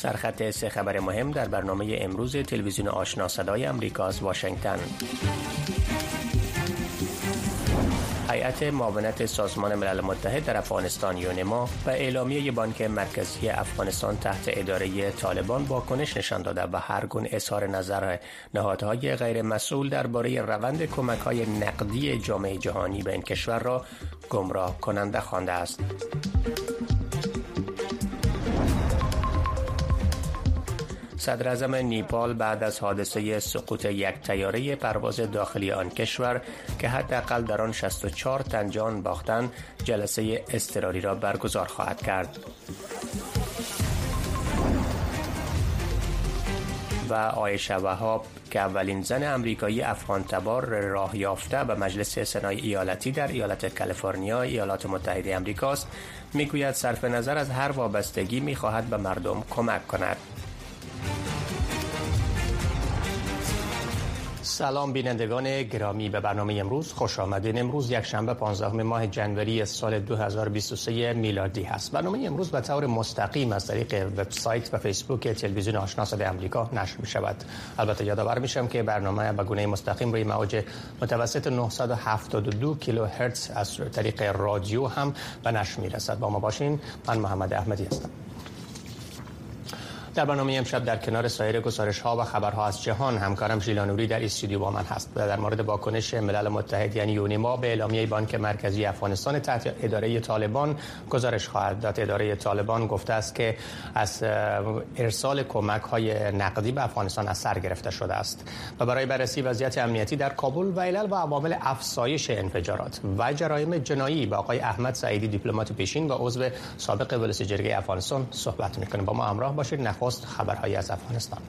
سرخط سه خبر مهم در برنامه امروز تلویزیون آشنا صدای امریکا از واشنگتن هیئت معاونت سازمان ملل متحد در افغانستان یونما و اعلامیه بانک مرکزی افغانستان تحت اداره طالبان واکنش نشان داده و هر گونه اظهار نظر نهادهای غیر مسئول درباره روند کمک های نقدی جامعه جهانی به این کشور را گمراه کننده خوانده است. صدر نیپال بعد از حادثه سقوط یک تیاره پرواز داخلی آن کشور که حداقل در آن 64 تن جان باختند جلسه اضطراری را برگزار خواهد کرد. و آیشه وهاب که اولین زن امریکایی افغان تبار راه یافته به مجلس سنای ایالتی در ایالت کالیفرنیا ایالات متحده امریکاست می‌گوید صرف نظر از هر وابستگی می‌خواهد به مردم کمک کند سلام بینندگان گرامی به برنامه امروز خوش آمدین. امروز یک شنبه 15 ماه جنوری سال 2023 میلادی هست. برنامه امروز به طور مستقیم از طریق وبسایت و فیسبوک تلویزیون آشنا صدای آمریکا نشر می شود البته یادآور میشم که برنامه به گونه مستقیم روی موج متوسط 972 کیلو هرتز از طریق رادیو هم به نشر می رسد با ما باشین من محمد احمدی هستم. در برنامه امشب در کنار سایر گزارش ها و خبرها از جهان همکارم ژیلانوری در استودیو با من هست در مورد واکنش ملل متحد یعنی یونیما به اعلامیه بانک مرکزی افغانستان تحت اداره طالبان گزارش خواهد داد. اداره طالبان گفته است که از ارسال کمک های نقدی به افغانستان از سر گرفته شده است و برای بررسی وضعیت امنیتی در کابل و علل و عوامل افزایش انفجارات و جرایم جنایی با آقای احمد سعیدی دیپلمات پیشین و عضو سابق ولس جرگه افغانستان صحبت می‌کنیم. با ما همراه باشید. نخست خبرهایی از افغانستان.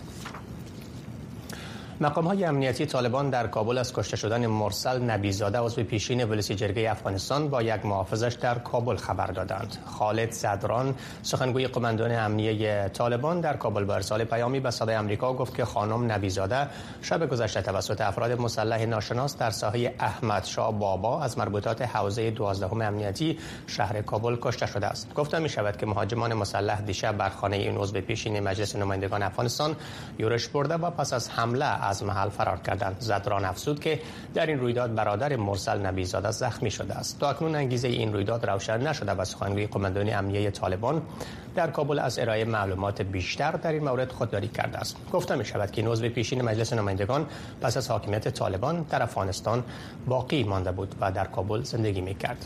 مقام های امنیتی طالبان در کابل از کشته شدن مرسل نبیزاده عضو پیشین ولسی جرگه افغانستان با یک محافظش در کابل خبر دادند. خالد صدران سخنگوی قماندان امنیه طالبان در کابل با ارسال پیامی به صدای آمریکا گفت که خانم نبیزاده شب گذشته توسط افراد مسلح ناشناس در ساحه احمد شاه بابا از مربوطات حوزه 12 امنیتی شهر کابل کشته شده است. گفته می شود که مهاجمان مسلح دیشب بر خانه این عضو پیشین مجلس نمایندگان افغانستان یورش برده و پس از حمله از محل فرار کردند زدران افزود که در این رویداد برادر مرسل نبیزاده زخمی شده است. تا اکنون انگیزه این رویداد روشن نشده و سخنگوی قماندانی امنیه طالبان در کابل از ارائه معلومات بیشتر در این مورد خودداری کرده است. گفته می شود که نوزب پیشین مجلس نمایندگان پس از حاکمیت طالبان در افغانستان باقی مانده بود و در کابل زندگی می کرد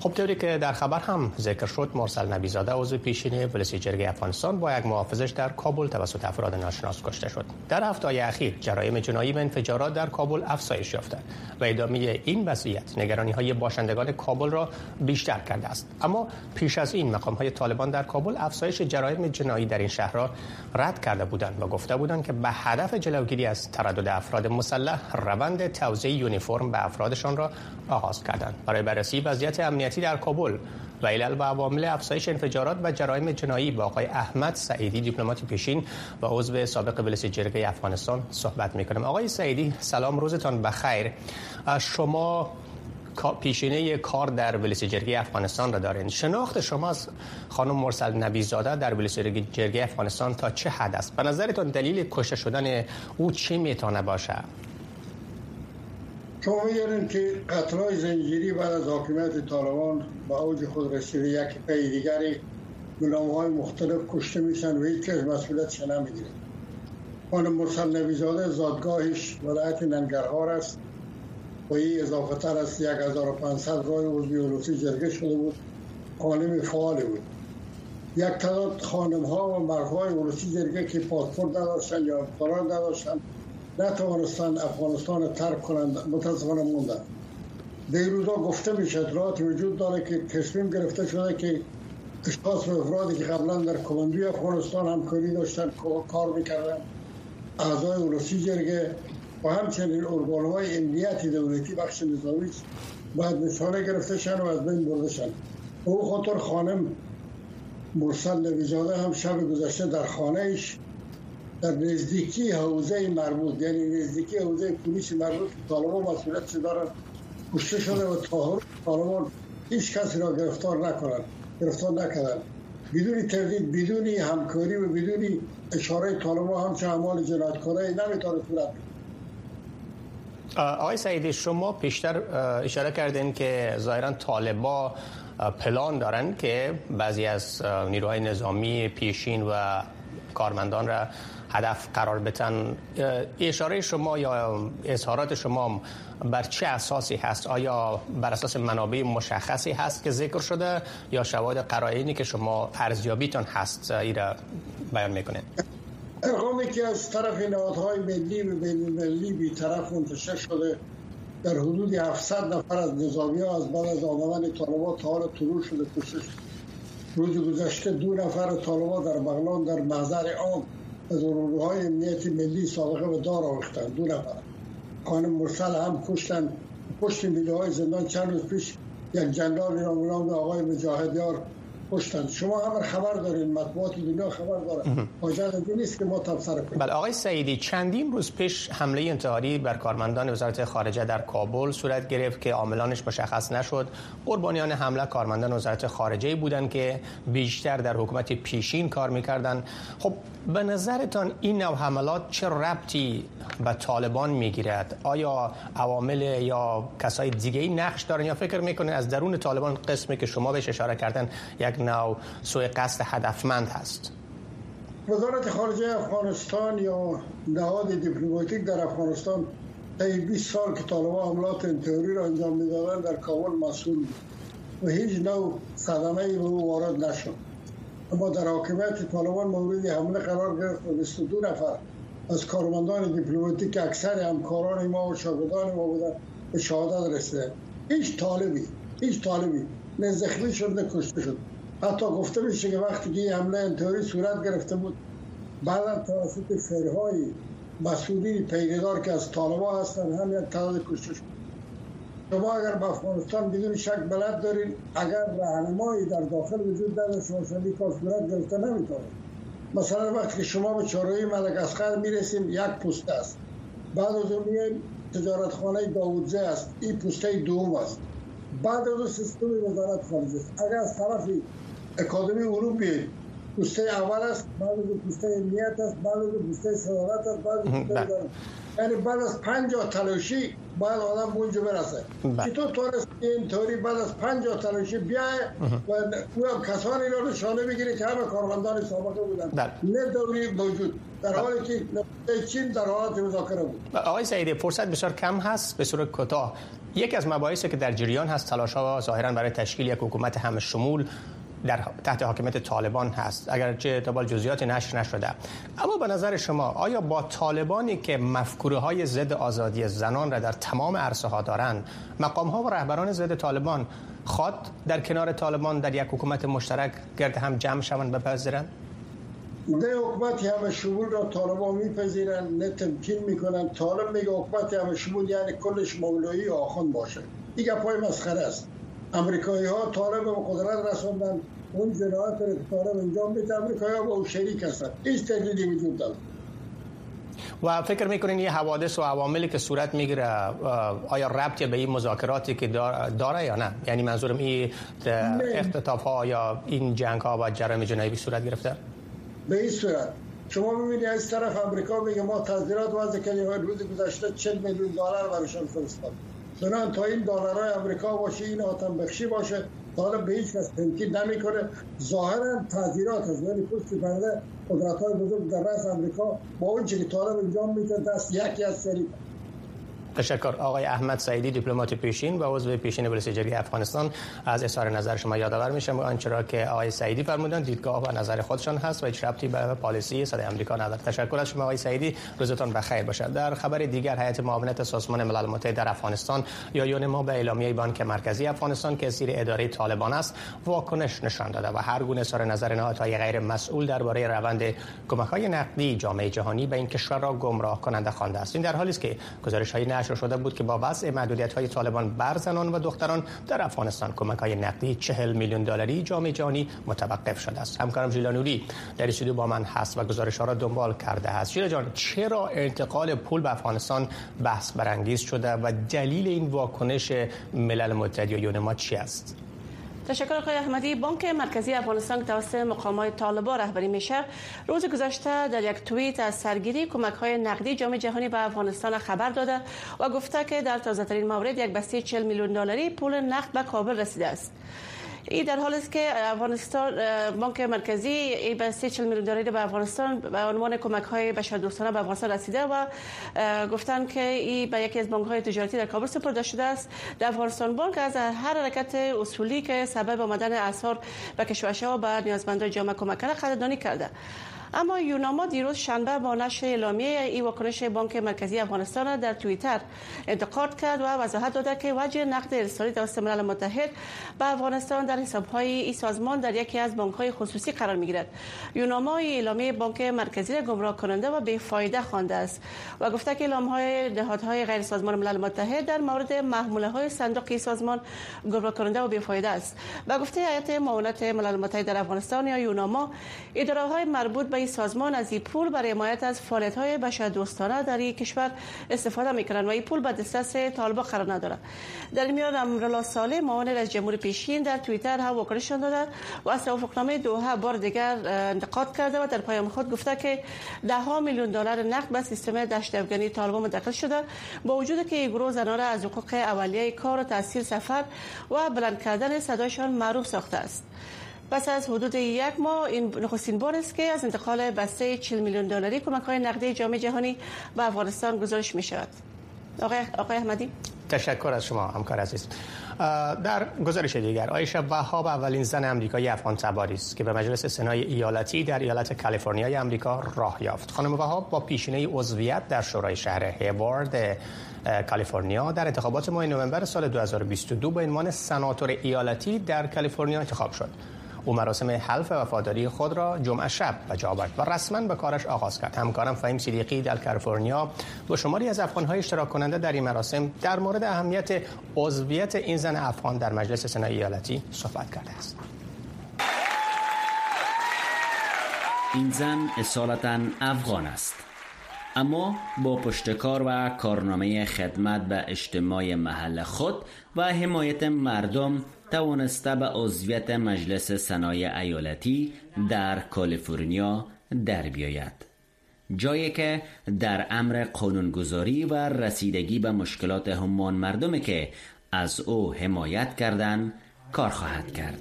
خب طوری که در خبر هم ذکر شد مرسل نبیزاده عضو پیشین ولسی جرگه افغانستان با یک محافظش در کابل توسط افراد ناشناس کشته شد. در هفته اخیر جرایم جنایی و انفجارات در کابل افزایش یافته و ادامه این وضعیت نگرانی های باشندگان کابل را بیشتر کرده است. اما پیش از این مقام های طالبان در کابل افزایش جرایم جنایی در این شهر را رد کرده بودند و گفته بودند که به هدف جلوگیری از تردد افراد مسلح روند توزیع یونیفرم به افرادشان را آغاز کردند. برای بررسی وضعیت امنیتی در کابل. و علل و عوامل افزایش انفجارات و جرایم جنایی با آقای احمد سعیدی دیپلمات پیشین و عضو سابق ولس جرگه افغانستان صحبت می‌کنم آقای سعیدی سلام روزتان بخیر. شما پیشینه کار در ولس جرگه افغانستان را دارین. شناخت شما از خانم مرسل نبیزاده در ولس جرگه افغانستان تا چه حد است؟ به نظرتان دلیل کشته شدن او چی می‌تونه باشه؟ شما می‌دونید که قتلای زنجیری بعد از حاکمیت طالبان به اوج خود رسیده یک پی دیگری به های مختلف کشته میشن و هیچ کس مسئولیتش نمی‌گیره خانم مرسل نبیزاده زادگاهش ولایت ننگرهار است. و این اضافه تر است 1500 رای عضوی ولوسی جرگه شده بود. خانم فعال بود. یک تعداد خانم ها و مرد های جرگه که پاسپورت نداشتن یا قرار نداشتن نتوانستند افغانستان ترک کنند متاسفانه موندن در روزا گفته میشه اطلاعات وجود داره که تصمیم گرفته شده که اشخاص و افرادی که قبلا در کماندوی افغانستان همکاری داشتن کار می‌کردن اعضای ولسی جرگه و همچنین ارگان های امنیتی دولتی بخش نظامی باید نشانه گرفته شن و از بین برده شن. او خاطر خانم مرسل نویزاده هم شب گذشته در خانه ایش در نزدیکی حوزه مربوط یعنی نزدیکی حوزه پلیس مربوط طالبان مسئولیت دارن؟ کشته شده و طالبان هیچ کسی را گرفتار نکنند گرفتار نکردن بدون تردید بدون همکاری و بدون اشاره طالبان همچه اعمال جنایتکارانه نمی‌تونه صورت آقای سعیدی شما پیشتر اشاره کردین که ظاهرا طالبا پلان دارن که بعضی از نیروهای نظامی پیشین و کارمندان را هدف قرار بتن اشاره شما یا اظهارات شما بر چه اساسی هست؟ آیا بر اساس منابع مشخصی هست که ذکر شده یا شواهد قرائنی که شما ارزیابیتون هست ای را بیان می‌کنید ارقامی که از طرف نهادهای ملی و بین المللی بی طرف منتشر شده. در حدود 700 نفر از نظامی ها از بعد از آمدن طالبان تا حال طلوع شده. کشش روز گذشته دو نفر طالبان در بغلان در محضر عام از های امنیت ملی سابقه به دار آوختن دو نفر. خانم مرسل هم کشتن. پشت میله زندان چند روز پیش یک جنرال ایران آقای مجاهدیار پشتن. شما هم خبر دارین مطبوعات دنیا خبر داره حاجت نیست که ما تبصره کنیم بله آقای سعیدی چندین روز پیش حمله انتحاری بر کارمندان وزارت خارجه در کابل صورت گرفت که عاملانش مشخص نشد. قربانیان حمله کارمندان وزارت خارجه بودند که بیشتر در حکومت پیشین کار می‌کردن خب به نظرتان این نوع حملات چه ربطی به طالبان می‌گیرد؟ آیا عوامل یا کسای دیگه ای نقش دارن یا فکر می‌کنه از درون طالبان قسمی که شما بهش اشاره کردن یک نوع سوء قصد هدفمند هست. وزارت خارجه افغانستان یا نهاد دیپلماتیک در افغانستان طی 20 سال که طالبان حملات انتحاری را انجام می‌دادن در کابل مسئول و هیچ نوع صدمه ای به او وارد نشد. اما در حاکمیت طالبان مورد حمله قرار گرفت و 22 نفر از کارمندان دیپلماتیک اکثر همکاران ما و شاگردان ما بودن به شهادت رسیده هیچ طالبی هیچ طالبی نه شد نه کشته شد. حتی گفته میشه که وقتی که حمله انتحاری صورت گرفته بود بعدا توسط فرهای مسئولین پیگدار که از طالبان هستن هم یک تعداد کشته شد شما اگر به افغانستان بدون شک بلد دارین اگر راهنمایی در داخل وجود نداشته باشد این کار صورت گرفته نمی‌تونه مثلا وقتی که شما به چهارراه ملک اسقر می‌رسیم یک پوسته است. بعد از اون میایم تجارتخانه داوودزه است. این پوسته دوم است. بعد از اون سیستم وزارت خارجه است. اگر از طرف اکادمی بیاید پوسته اول است بعد از پوسته امنیت است بعد از پوسته صدارت است بعد از بله. یعنی بعد از 50 تلاشی باید آدم اونجا برسه. بله. چطور تونست اینطوری بعد از 50 تلاشی بیای و او هم کسانی را نشانه بگیره که همه کارمندان سابقه بودن. بله. نه دوری موجود در حالی که چین در حالت مذاکره بود. آقای سعیدی فرصت بسیار کم هست به صورت کوتاه. یک از مباحثی که در جریان هست تلاش ها ظاهرا برای تشکیل یک حکومت همه شمول در تحت حاکمیت طالبان هست. اگرچه تبال جزئیات نشر نشده. اما به نظر شما آیا با طالبانی که مفکوره های ضد آزادی زنان را در تمام عرصه ها دارند مقام ها و رهبران ضد طالبان خواد در کنار طالبان در یک حکومت مشترک گرد هم جمع شوند بپذیرند؟ نه حکومت همه شمول را طالبان میپذیرند نه تمکین می‌کنن طالب میگه حکومت همه شمول یعنی کلش مولایی آخوند باشه. این پای مسخره است. امریکایی ها طالب به قدرت رسوندن اون جنایت رو طالب انجام میده امریکایی ها با او شریک هستن. هیچ تردیدی وجود داره و فکر می‌کنین یه حوادث و عواملی که صورت می‌گیره آیا ربطی به این مذاکراتی که داره یا نه؟ یعنی منظورم این اختطاف ها یا این جنگ ها و جرایم جنایی صورت گرفته؟ به این صورت. شما می‌بینی از طرف امریکا میگه ما تذیرات وضع کردیم روز گذشته 40 میلیون دلار برشان فرستاد چنان تا این دلارای امریکا باشه این آتم بخشی باشه حالا به هیچ کس تنکید نمی‌کنه. ظاهرا تعذیرات از ولی پشت پرده قدرت های بزرگ در رأس امریکا با اون که طالب انجام میده دست یکی از سری. تشکر. آقای احمد سعیدی دیپلمات پیشین و عضو پیشین بلوس جرگه افغانستان. از اظهار نظر شما یادآور میشم آنچه که آقای سعیدی فرمودن دیدگاه و نظر خودشان هست و هیچ ربطی به پالیسی صدای آمریکا ندارد. تشکر از شما آقای سعیدی. روزتان بخیر باشد. در خبر دیگر هیئت معاونت سازمان ملل متحد در افغانستان یا ما به اعلامیه بانک مرکزی افغانستان که زیر اداره طالبان است واکنش نشان داده و هر گونه اظهار نظر نهادهای غیر مسئول درباره روند کمک‌های نقدی جامعه جهانی به این کشور را گمراه کننده خوانده است. این در حالی است که گزارش‌های نشر شده بود که با وضع محدودیت های طالبان بر زنان و دختران در افغانستان کمک های نقدی 40 میلیون دلاری جامعه جهانی متوقف شده است. همکارم ژیلا در استودیو با من هست و گزارش ها را دنبال کرده است. ژیلا جان چرا انتقال پول به افغانستان بحث برانگیز شده و دلیل این واکنش ملل متحد یا یونما چی است؟ تشکر آقای احمدی. بانک مرکزی افغانستان توسط مقامات طالبان رهبری میشه روز گذشته در یک توییت از سرگیری کمک های نقدی جام جهانی به افغانستان خبر داده و گفته که در تازه ترین مورد یک بسته 40 میلیون دلاری پول نقد به کابل رسیده است. این در حال است که افغانستان بانک مرکزی ای به 30 میلیون دلاری به افغانستان به عنوان کمک های بشردوستانه به افغانستان رسیده و گفتن که این به یکی از بانک های تجارتی در کابل سپرده شده است. در افغانستان بانک از هر حرکت اصولی که سبب آمدن اثار به کشورها و به نیازمندان جامعه کمک کرده قدردانی کرده. اما یوناما دیروز شنبه با نشر اعلامیه ای واکنش بانک مرکزی افغانستان در توییتر انتقاد کرد و وضاحت داده که وجه نقد ارسالی توسط ملل متحد به افغانستان در های این سازمان در یکی از های خصوصی قرار می‌گیرد. یوناما اعلامیه بانک مرکزی را گمراه کننده و بیفایده خوانده است و گفته که های نهادهای غیر سازمان ملل متحد در مورد محموله های صندوق سازمان گمراه کننده و بیفایده است. و گفته هیئت معاونت ملل متحد در افغانستان یا یوناما اداره مربوط به این سازمان از این پول برای حمایت از فعالیت های بشردوستانه در این کشور استفاده می‌کنند و این پول به دسترس طالبان قرار نداره. در میان امرالله صالح معاون رئیس جمهور پیشین در توییتر هم واکنش داده و از توافقنامه دوحه بار دیگر انتقاد کرده و در پیام خود گفته که ده ها میلیون دلار نقد به سیستم دشت افغانی طالبان منتقل شده. با وجود که گروه زنان را از حقوق اولیه کار و تحصیل سفر و بلند کردن صدایشان معروف ساخته است. پس از حدود یک ماه این نخستین بار است که از انتقال بسته 40 میلیون دلاری کمک های نقدی جامعه جهانی به افغانستان گزارش می شود آقای, آقای احمدی. تشکر از شما همکار عزیز. در گزارش دیگر آیشه وهاب اولین زن امریکایی افغان تباری است که به مجلس سنای ایالتی در ایالت کالیفرنیای امریکا راه یافت. خانم وهاب با پیشینه عضویت در شورای شهر هیوارد کالیفرنیا در انتخابات ماه نوامبر سال 2022 به عنوان سناتور ایالتی در کالیفرنیا انتخاب شد. او مراسم حلف وفاداری خود را جمعه شب به جا آورد و رسما به کارش آغاز کرد. همکارم فهیم صدیقی در کالیفرنیا با شماری از افغان‌های اشتراک کننده در این مراسم در مورد اهمیت عضویت این زن افغان در مجلس سنای ایالتی صحبت کرده است. این زن اصالتا افغان است. اما با پشتکار و کارنامه خدمت به اجتماع محل خود و حمایت مردم توانسته به عضویت مجلس سنای ایالتی در کالیفرنیا در بیاید. جایی که در امر قانونگذاری و رسیدگی به مشکلات همان مردمی که از او حمایت کردند کار خواهد کرد.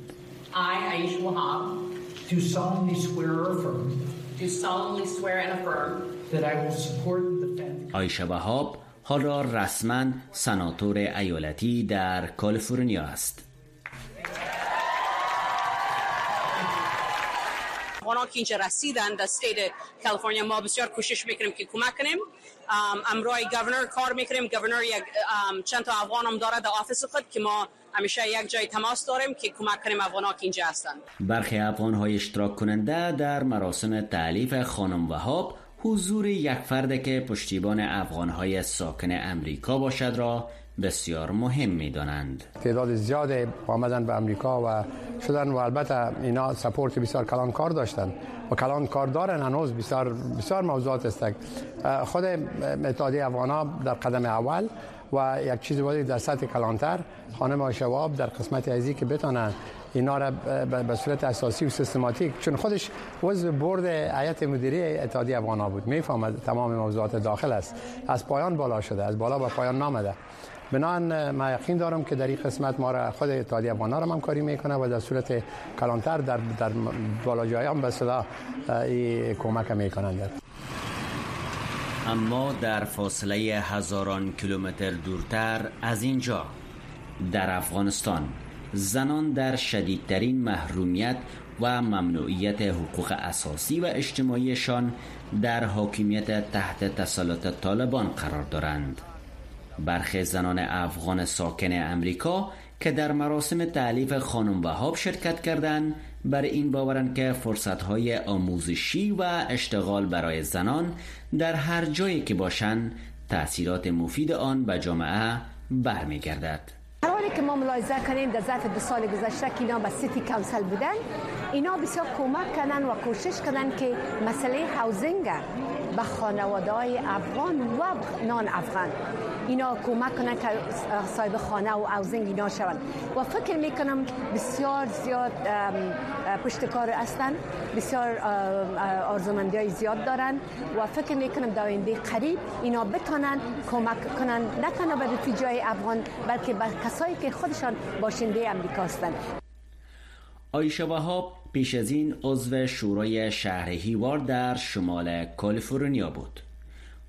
آیشه وهاب حالا رسما سناتور ایالتی در کالیفرنیا است. افغان که اینجا رسیدن در state کالیفرنیا ما بسیار کوشش می‌کنیم که کمک کنیم امروی governor کار می‌کنیم governor یک چند تا افغان هم داره در office خود که ما همیشه یک جای تماس داریم که کمک کنیم افغان ها که اینجا هستن برخی افغان های اشتراک کننده در مراسم تحلیف خانم وهاب حضور یک فرد که پشتیبان افغان های ساکن امریکا باشد را بسیار مهم می دانند تعداد زیاد آمدن به امریکا و شدن و البته اینا سپورت بسیار کلان کار داشتن و کلان کار دارن هنوز بسیار بسیار موضوعات است. خود اتحادیه افغانا در قدم اول و یک چیز بودی در سطح کلانتر خانم شواب در قسمت ازی که بتانن اینا را به صورت اساسی و سیستماتیک چون خودش عضو برد هیئت مدیره اتحادیه افغانا بود. می‌فهمد تمام موضوعات داخل است. از پایان بالا شده از بالا به پایان نامده. بنان ما یقین دارم که در این قسمت ما را خود اتحادیه افغان را همکاری می‌کنه و در صورت کلانتر در در بالا جایان به صلاح کمک می‌کنند. اما در فاصله هزاران کیلومتر دورتر از اینجا در افغانستان زنان در شدیدترین محرومیت و ممنوعیت حقوق اساسی و اجتماعیشان در حاکمیت تحت تسلط طالبان قرار دارند. برخی زنان افغان ساکن امریکا که در مراسم تعلیف خانم وهاب شرکت کردند بر این باورند که فرصتهای آموزشی و اشتغال برای زنان در هر جایی که باشند تأثیرات مفید آن به جامعه برمیگردد. هر حالی که ما ملاحظه کنیم در ظرف دو سال گذشته که اینا به سیتی کانسل بودن اینا بسیار کمک کردن و کوشش کردن که مسئله هاوزینگ به خانواده های افغان و نان افغان اینا کمک کنن که صاحب خانه و اوزنگ اینا شوند. و فکر می‌کنم بسیار زیاد پشتکار هستن. بسیار آرزومندی های زیاد دارن. و فکر می‌کنم در آینده قریب اینا بتانن کمک کنن. نه تنها به رفیجای افغان بلکه به کسایی که خودشان باشنده امریکا هستند آیشه وهاب پیش از این عضو شورای شهر هیوار در شمال کالیفرنیا بود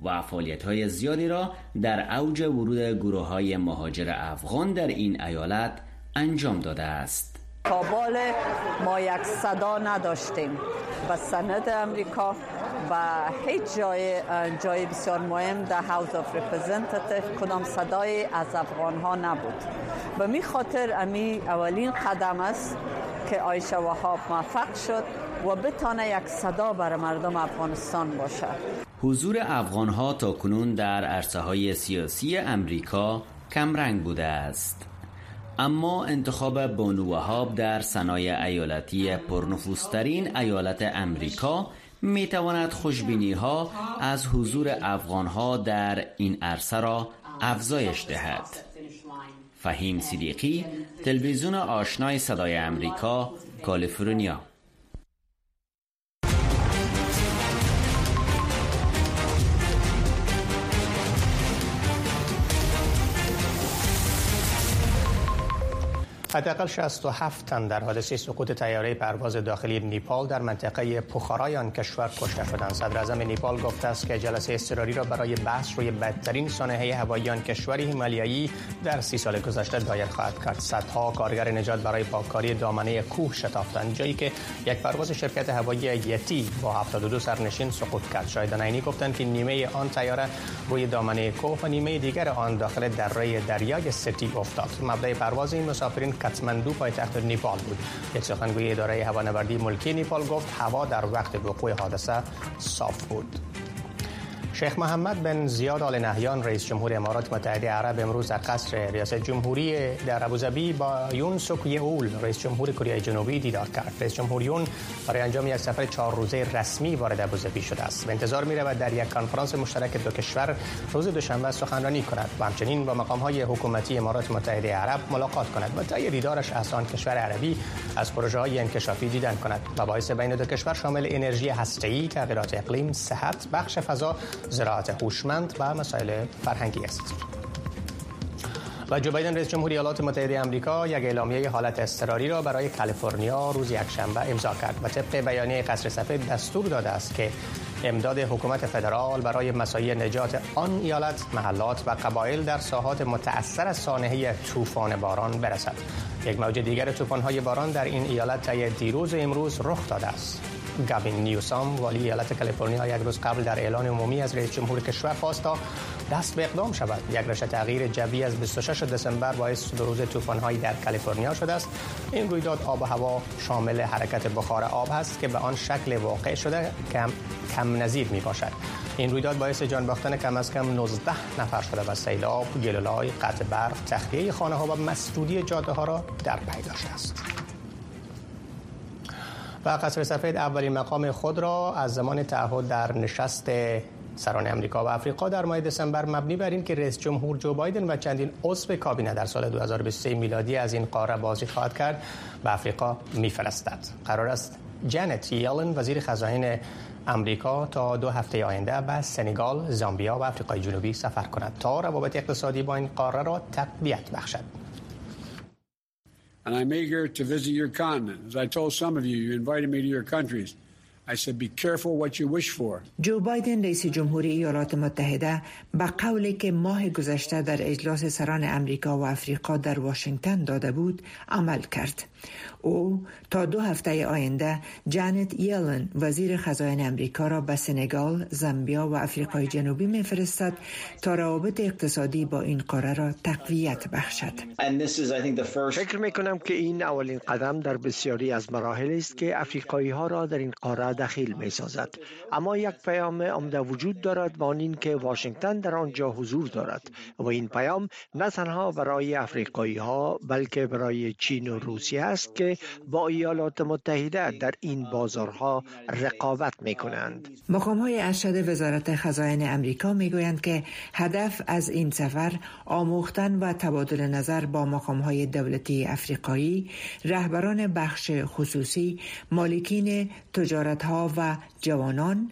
و فعالیت های زیادی را در اوج ورود گروه های مهاجر افغان در این ایالت انجام داده است. قبلا ما یک صدا نداشتیم به senate امریکا و هیچ جای جای بسیار مهم در House of Representative کدام صدای از افغان ها نبود. به می خاطر امی اولین قدم است که آیشه وهاب موفق شد و بتانه یک صدا برای مردم افغانستان باشد. حضور افغان ها تا کنون در عرصه های سیاسی امریکا کمرنگ بوده است. اما انتخاب بانو وهاب در صنایع ایالتی پرنفوذترین ایالت امریکا می تواند خوشبینی ها از حضور افغان ها در این عرصه را افزایش دهد. فهیم صدیقی تلویزیون آشنای صدای امریکا کالیفرنیا. حداقل 67 تن در حادثه سقوط تیاره پرواز داخلی نیپال در منطقه پخارای آن کشور کشته شدند. صدر اعظم نیپال گفته است که جلسه اضطراری را برای بحث روی بدترین سانحه هوایی آن کشور هیمالیایی در سی سال گذشته دایر خواهد کرد. صدها کارگر نجات برای پاککاری دامنه کوه شتافتند جایی که یک پرواز شرکت هوایی یتی با 72 سرنشین سقوط کرد. شاهدان عینی گفتند که نیمه آن تیاره روی دامنه کوه و نیمه دیگر آن داخل دره دریای ستی افتاد. مبدا پرواز این مسافرین کاتماندو پایتخت نیپال بود. یک سخنگوی اداره هوانوردی ملکی نیپال گفت هوا در وقت وقوع حادثه صاف بود. شیخ محمد بن زیاد آل نهیان رئیس جمهور امارات متحده عرب امروز در قصر ریاست جمهوری در ابوظبی با یون سوک اول رئیس جمهور کره جنوبی دیدار کرد. رئیس جمهور یون برای انجام یک سفر چهار روزه رسمی وارد ابوظبی شده است. به انتظار می رود در یک کنفرانس مشترک دو کشور روز دوشنبه سخنرانی کند. و همچنین با مقام های حکومتی امارات متحده عرب ملاقات کند و طی دیدارش از آن کشور عربی از پروژه های انکشافی دیدن کند مباحث بین دو کشور شامل انرژی هسته‌ای تغییرات اقلیم صحت بخش فضا زراعت هوشمند و مسائل فرهنگی است. و جو بایدن رئیس جمهوری ایالات متحده آمریکا یک اعلامیه حالت اضطراری را برای کالیفرنیا روز یکشنبه امضا کرد و طبق بیانیه قصر سفید دستور داده است که امداد حکومت فدرال برای مسایی نجات آن ایالت محلات و قبایل در ساحات متأثر از سانحه طوفان باران برسد. یک موج دیگر طوفان‌های باران در این ایالت طی دیروز امروز رخ داده است. گاوین نیوسام والی ایالت کالیفرنیا یک روز قبل در اعلان عمومی از رئیس جمهور کشور خواست تا دست به اقدام شود. یک رشته تغییر جوی از 26 دسامبر باعث دو روز طوفان‌هایی در کالیفرنیا شده است. این رویداد آب و هوا شامل حرکت بخار آب است که به آن شکل واقع شده کم کم نظیر می باشد این رویداد باعث جان باختن کم از کم 19 نفر شده و سیلاب، گلولای، قطع برق، تخلیه خانه ها و مسدودی جاده ها را در پی داشته است. و قصر سفید اولین مقام خود را از زمان تعهد در نشست سران امریکا و افریقا در ماه دسامبر مبنی بر این که رئیس جمهور جو بایدن و چندین عضو کابینه در سال 2023 میلادی از این قاره بازی خواهد کرد به افریقا میفرستد قرار است جنت یلن وزیر خزاین امریکا تا دو هفته آینده به سنگال، زامبیا و افریقای جنوبی سفر کند تا روابط اقتصادی با این قاره را تقویت بخشد. and I'm eager to visit your continent. As I told some of you, you invited me to your countries. I said, be careful what you wish for. جو بایدن رئیس جمهوری ایالات متحده به قولی که ماه گذشته در اجلاس سران امریکا و افریقا در واشنگتن داده بود عمل کرد. او تا دو هفته آینده جانت یلن وزیر خزاین امریکا را به سنگال، زامبیا و افریقای جنوبی میفرستد تا روابط اقتصادی با این قاره را تقویت بخشد. فکر می کنم که این اولین قدم در بسیاری از مراحل است که افریقایی ها را در این قاره دخیل می سازد اما یک پیام عمده وجود دارد با این که واشنگتن در آنجا حضور دارد و این پیام نه تنها برای افریقایی ها بلکه برای چین و روسیه است که با ایالات متحده در این بازارها رقابت می کنند مقام های ارشد وزارت خزاین امریکا می گویند که هدف از این سفر آموختن و تبادل نظر با مقام های دولتی افریقایی رهبران بخش خصوصی مالکین تجارت ها و جوانان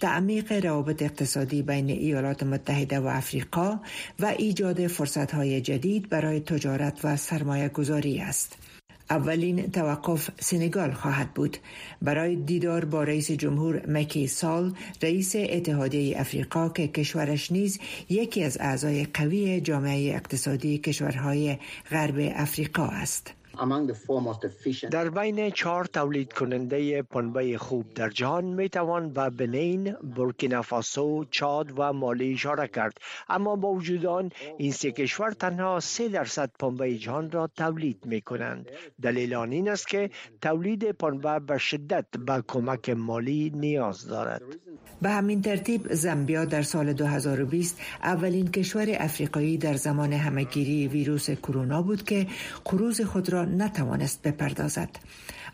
تعمیق روابط اقتصادی بین ایالات متحده و افریقا و ایجاد فرصت های جدید برای تجارت و سرمایه گذاری است. اولین توقف سنگال خواهد بود. برای دیدار با رئیس جمهور مکی سال رئیس اتحادیه افریقا که کشورش نیز یکی از اعضای قوی جامعه اقتصادی کشورهای غرب افریقا است. در بین چهار تولید کننده پنبه خوب در جهان می توان و بنین، بورکینافاسو، چاد و مالی اشاره کرد. اما با وجود آن این سه کشور تنها سه درصد پنبه جهان را تولید می کنند. دلیل آن این است که تولید پنبه به شدت به کمک مالی نیاز دارد. به همین ترتیب زامبیا در سال 2020 اولین کشور افریقایی در زمان همگیری ویروس کرونا بود که قروض خود را نتوانست بپردازد.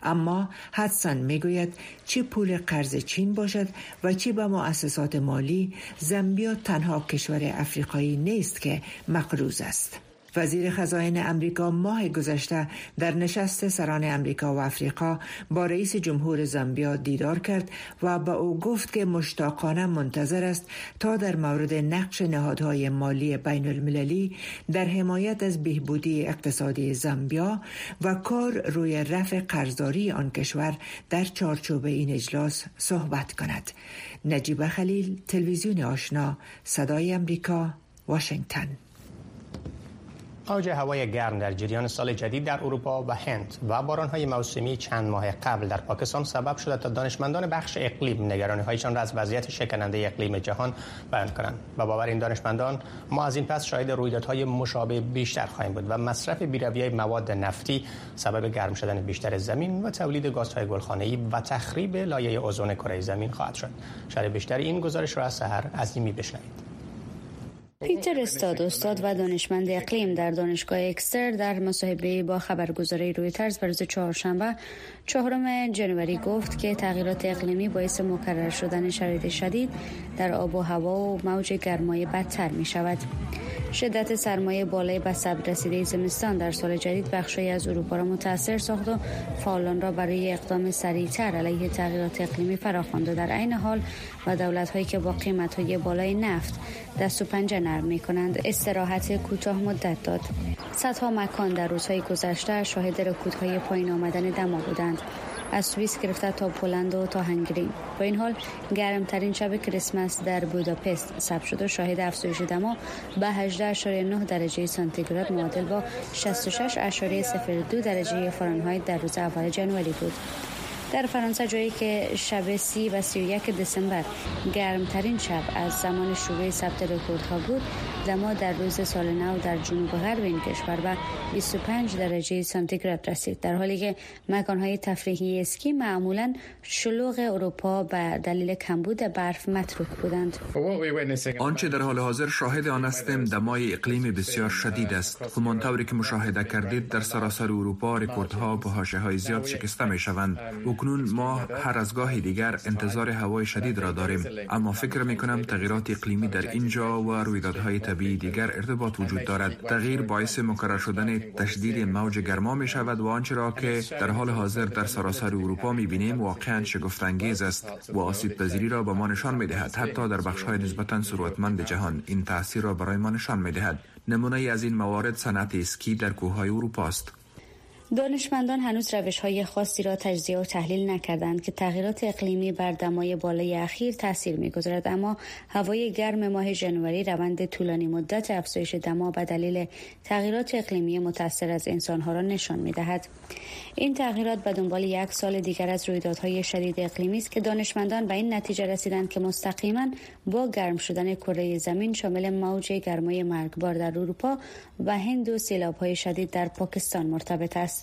اما حدسن می‌گوید چه پول قرض چین باشد و چه به مؤسسات مالی زامبیا تنها کشور افریقایی نیست که مقروض است. وزیر خزاین امریکا ماه گذشته در نشست سران امریکا و افریقا با رئیس جمهور زامبیا دیدار کرد و با او گفت که مشتاقانه منتظر است تا در مورد نقش نهادهای مالی بین المللی در حمایت از بهبودی اقتصادی زامبیا و کار روی رفع قرضداری آن کشور در چارچوب این اجلاس صحبت کند. نجیب خلیل تلویزیون آشنا صدای امریکا واشنگتن اوج هوای گرم در جریان سال جدید در اروپا و هند و های موسمی چند ماه قبل در پاکستان سبب شده تا دانشمندان بخش اقلیم نگرانی هایشان را از وضعیت شکننده اقلیم جهان بیان کنند. و باور این دانشمندان ما از این پس شاهد رویدادهای مشابه بیشتر خواهیم بود و مصرف بیرویه مواد نفتی سبب گرم شدن بیشتر زمین و تولید گازهای گلخانه‌ای و تخریب لایه اوزون کره زمین خواهد شد. شرح بیشتر این گزارش را از سحر عظیمی بشنوید. پیتر استاد استاد و دانشمند اقلیم در دانشگاه اکستر در مصاحبه با خبرگزاری رویترز روز چهارشنبه چهارم جنوری گفت که تغییرات اقلیمی باعث مکرر شدن شرایط شدید در آب و هوا و موج گرمای بدتر می شود. شدت سرمایه بالای به صبر رسیده زمستان در سال جدید بخشی از اروپا را متاثر ساخت و فعالان را برای اقدام سریعتر علیه تغییرات اقلیمی فراخوانده در عین حال و دولت هایی که با قیمت های بالای نفت دست و پنجه نرم می کنند استراحت کوتاه مدت داد. صدها مکان در روزهای گذشته شاهد رکودهای پایین آمدن دما بودند. از سوئیس گرفته تا پولند و تا هنگری. با این حال گرمترین شب کریسمس در بوداپست ثبت شد و شاهد افزایش دما به 18.9 درجه سانتیگراد معادل با 66.02 درجه فارنهایت در روز اول جنوری بود. در فرانسه جایی که شب سی و سی و یک دسامبر گرمترین شب از زمان شروع ثبت رکوردها بود دما در روز سال نو در جنوب غرب این کشور به 25 درجه سانتیگراد رسید. در حالی که مکانهای تفریحی اسکی معمولا شلوغ اروپا به دلیل کمبود برف متروک بودند. آنچه در حال حاضر شاهد آن هستیم دمای اقلیم بسیار شدید است. همانطوری که مشاهده کردید در سراسر اروپا رکوردها به های زیاد شکسته می شوند اکنون ما هر از گاه دیگر انتظار هوای شدید را داریم. اما فکر می کنم تغییرات اقلیمی در اینجا و رویدادهای طبیعی دیگر ارتباط وجود دارد. تغییر باعث مکرر شدن تشدید موج گرما می شود و آنچه را که در حال حاضر در سراسر اروپا می بینیم واقعا شگفت انگیز است و آسیب پذیری را به ما نشان می دهد حتی در بخش های نسبتا ثروتمند جهان این تاثیر را برای ما نشان می دهد نمونه از این موارد صنعت اسکی در کوههای اروپا است دانشمندان هنوز روش های خاصی را تجزیه و تحلیل نکردند که تغییرات اقلیمی بر دمای بالای اخیر تاثیر می‌گذارد. اما هوای گرم ماه ژانویه روند طولانی مدت افزایش دما به دلیل تغییرات اقلیمی متاثر از انسانها را نشان می‌دهد. این تغییرات به دنبال یک سال دیگر از رویدادهای شدید اقلیمی است که دانشمندان به این نتیجه رسیدند که مستقیما با گرم شدن کره زمین شامل موج گرمای مرگبار در اروپا و هند و سیلابهای شدید در پاکستان مرتبط است.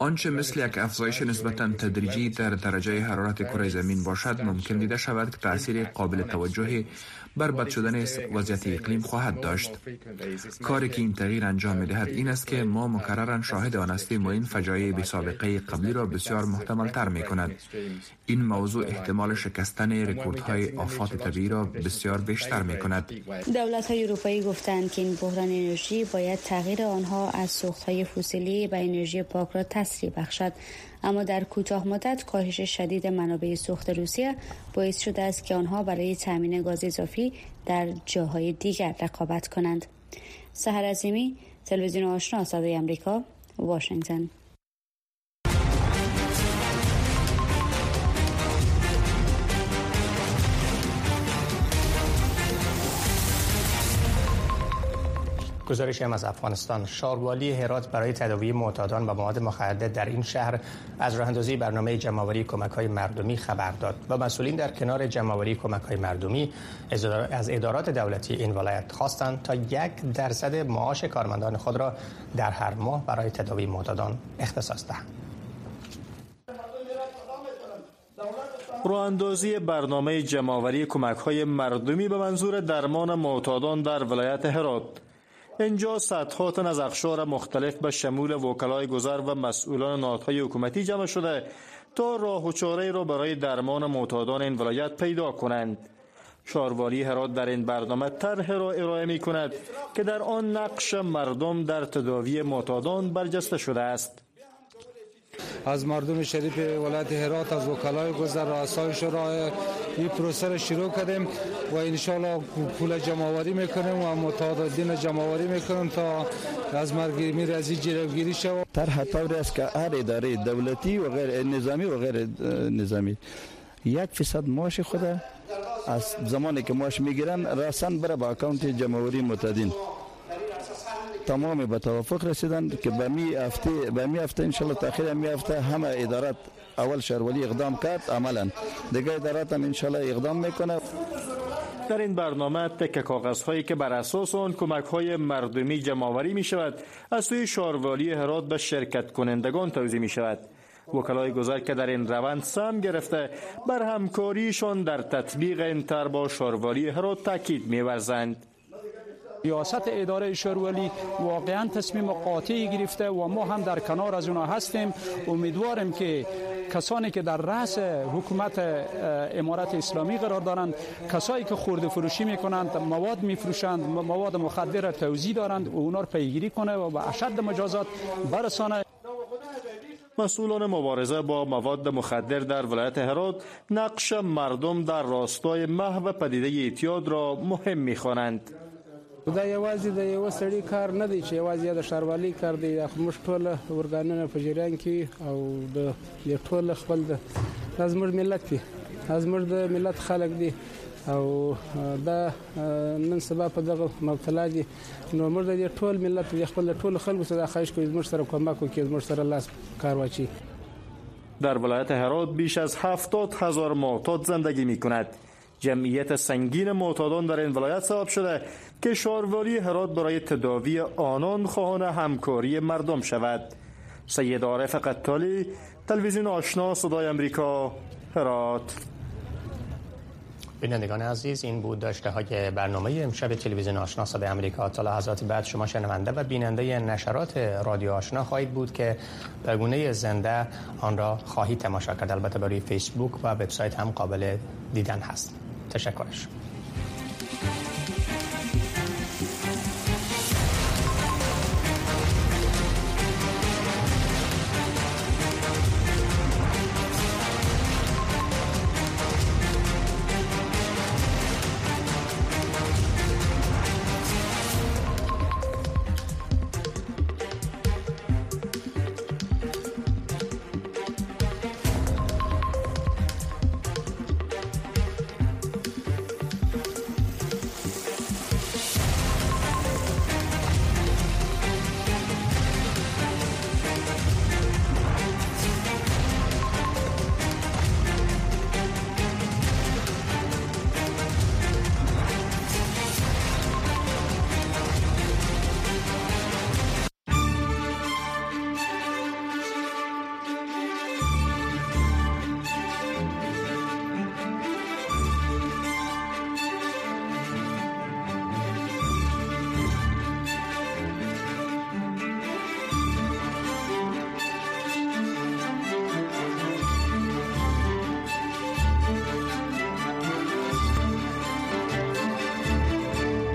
آنچه مثل یک افزایش نسبتا تدریجی در درجه حرارت کره زمین باشد ممکن دیده شود که تاثیر قابل توجهی بر بد شدن وضعیت اقلیم خواهد داشت. کاری که این تغییر انجام می دهد این است که ما مکررا شاهد آن هستیم و این فجایع بی سابقه قبلی را بسیار محتمل تر می کند این موضوع احتمال شکستن رکوردهای آفات طبیعی را بسیار بیشتر می کند دولت های اروپایی گفتند که این بحران انرژی باید تغییر آنها از سوخت های فسیلی و انرژی پاک را تسریع بخشد اما در کوتاه مدت کاهش شدید منابع سوخت روسیه باعث شده است که آنها برای تامین گاز اضافی در جاهای دیگر رقابت کنند. سحر عظیمی تلویزیون آشنا صدای آمریکا واشنگتن گزارش هم از افغانستان. شاروالی هرات برای تداوی معتادان و مواد مخدر در این شهر از راه اندازی برنامه جمعآوری کمک های مردمی خبر داد و مسئولین در کنار جمعآوری کمک های مردمی از ادارات دولتی این ولایت خواستند تا یک درصد معاش کارمندان خود را در هر ماه برای تداوی معتادان اختصاص دهند. راه اندازی برنامه جمعآوری کمک های مردمی به منظور درمان معتادان در ولایت هرات. اینجا صدها تن از اخشار مختلف به شمول وکلای گذر و مسئولان نهادهای حکومتی جمع شده تا راه و چاره را برای درمان معتادان این ولایت پیدا کنند. شاروالی هرات در این برنامه طرح را ارائه می کند که در آن نقش مردم در تداوی معتادان برجسته شده است. از مردم شریف ولایت هرات از وکلای گذر رؤسای شورا این پروسه را شروع کردیم و انشالله پول جمع آوری می‌کنیم و متعاددین جمع آوری می‌کنیم تا از مرگ میر از جلوگیری شود. طرح طوری است که هر اداره دولتی و غیر نظامی و غیر نظامی. یک فیصد معاش خود از زمانی که معاش می‌گیرن رسن بره با اکانت جمعوری متدین تمام به توافق رسیدن که به می هفته به می هفته ان تاخیر می هفته همه ادارات اول شهرولی اقدام کرد عملا. دیگه ادارات هم ان اقدام می‌کنه. در این برنامه تک کاغذ هایی که بر اساس آن کمک های مردمی جمعآوری می شود از سوی شاروالی هرات به شرکت کنندگان توزیع می شود وکلای گذر که در این روند سم گرفته بر همکاریشان در تطبیق این تر با شاروالی هرات تاکید می‌ورزند. ریاست اداره شورولی واقعا تصمیم قاطعی گرفته و ما هم در کنار از اونها هستیم امیدواریم که کسانی که در رأس حکومت امارت اسلامی قرار دارند کسایی که خورده فروشی می‌کنند مواد میفروشند مواد مخدر را توزیع دارند و اونا رو پیگیری کنه و به اشد مجازات برسانه مسئولان مبارزه با مواد مخدر در ولایت هرات نقش مردم در راستای محو پدیده اعتیاد را مهم می‌خوانند. دا یوازې د یو سړی کار نه دی چې یوازې د شاروالي کار دی موږ ټول ورګانونه په جریان کې او د ټول خپل د زموږ ملت دی زموږ د ملت خلک دی او دا نن سبا په دغه مبتلا دي. نو موږ د ټول ملت د خپل ټول خلکو سره خواهش کوو موږ سره کومک وکړي موږ سره لاس کار واچي در ولایت هرات بیش از 70 هزار معتاد زندگی می کند جمعیت سنگین معتادان در این ولایت سبب شده که شاروالی هرات برای تداوی آنان خواهان همکاری مردم شود. سید عارف قطالی تلویزیون آشنا صدای امریکا هرات. بینندگان عزیز این بود داشته های برنامه امشب تلویزیون آشنا صدای امریکا. تا لحظات بعد شما شنونده و بیننده نشرات رادیو آشنا خواهید بود که به گونه زنده آن را خواهید تماشا کرد. البته برای فیسبوک و وبسایت هم قابل دیدن هست. تشکرش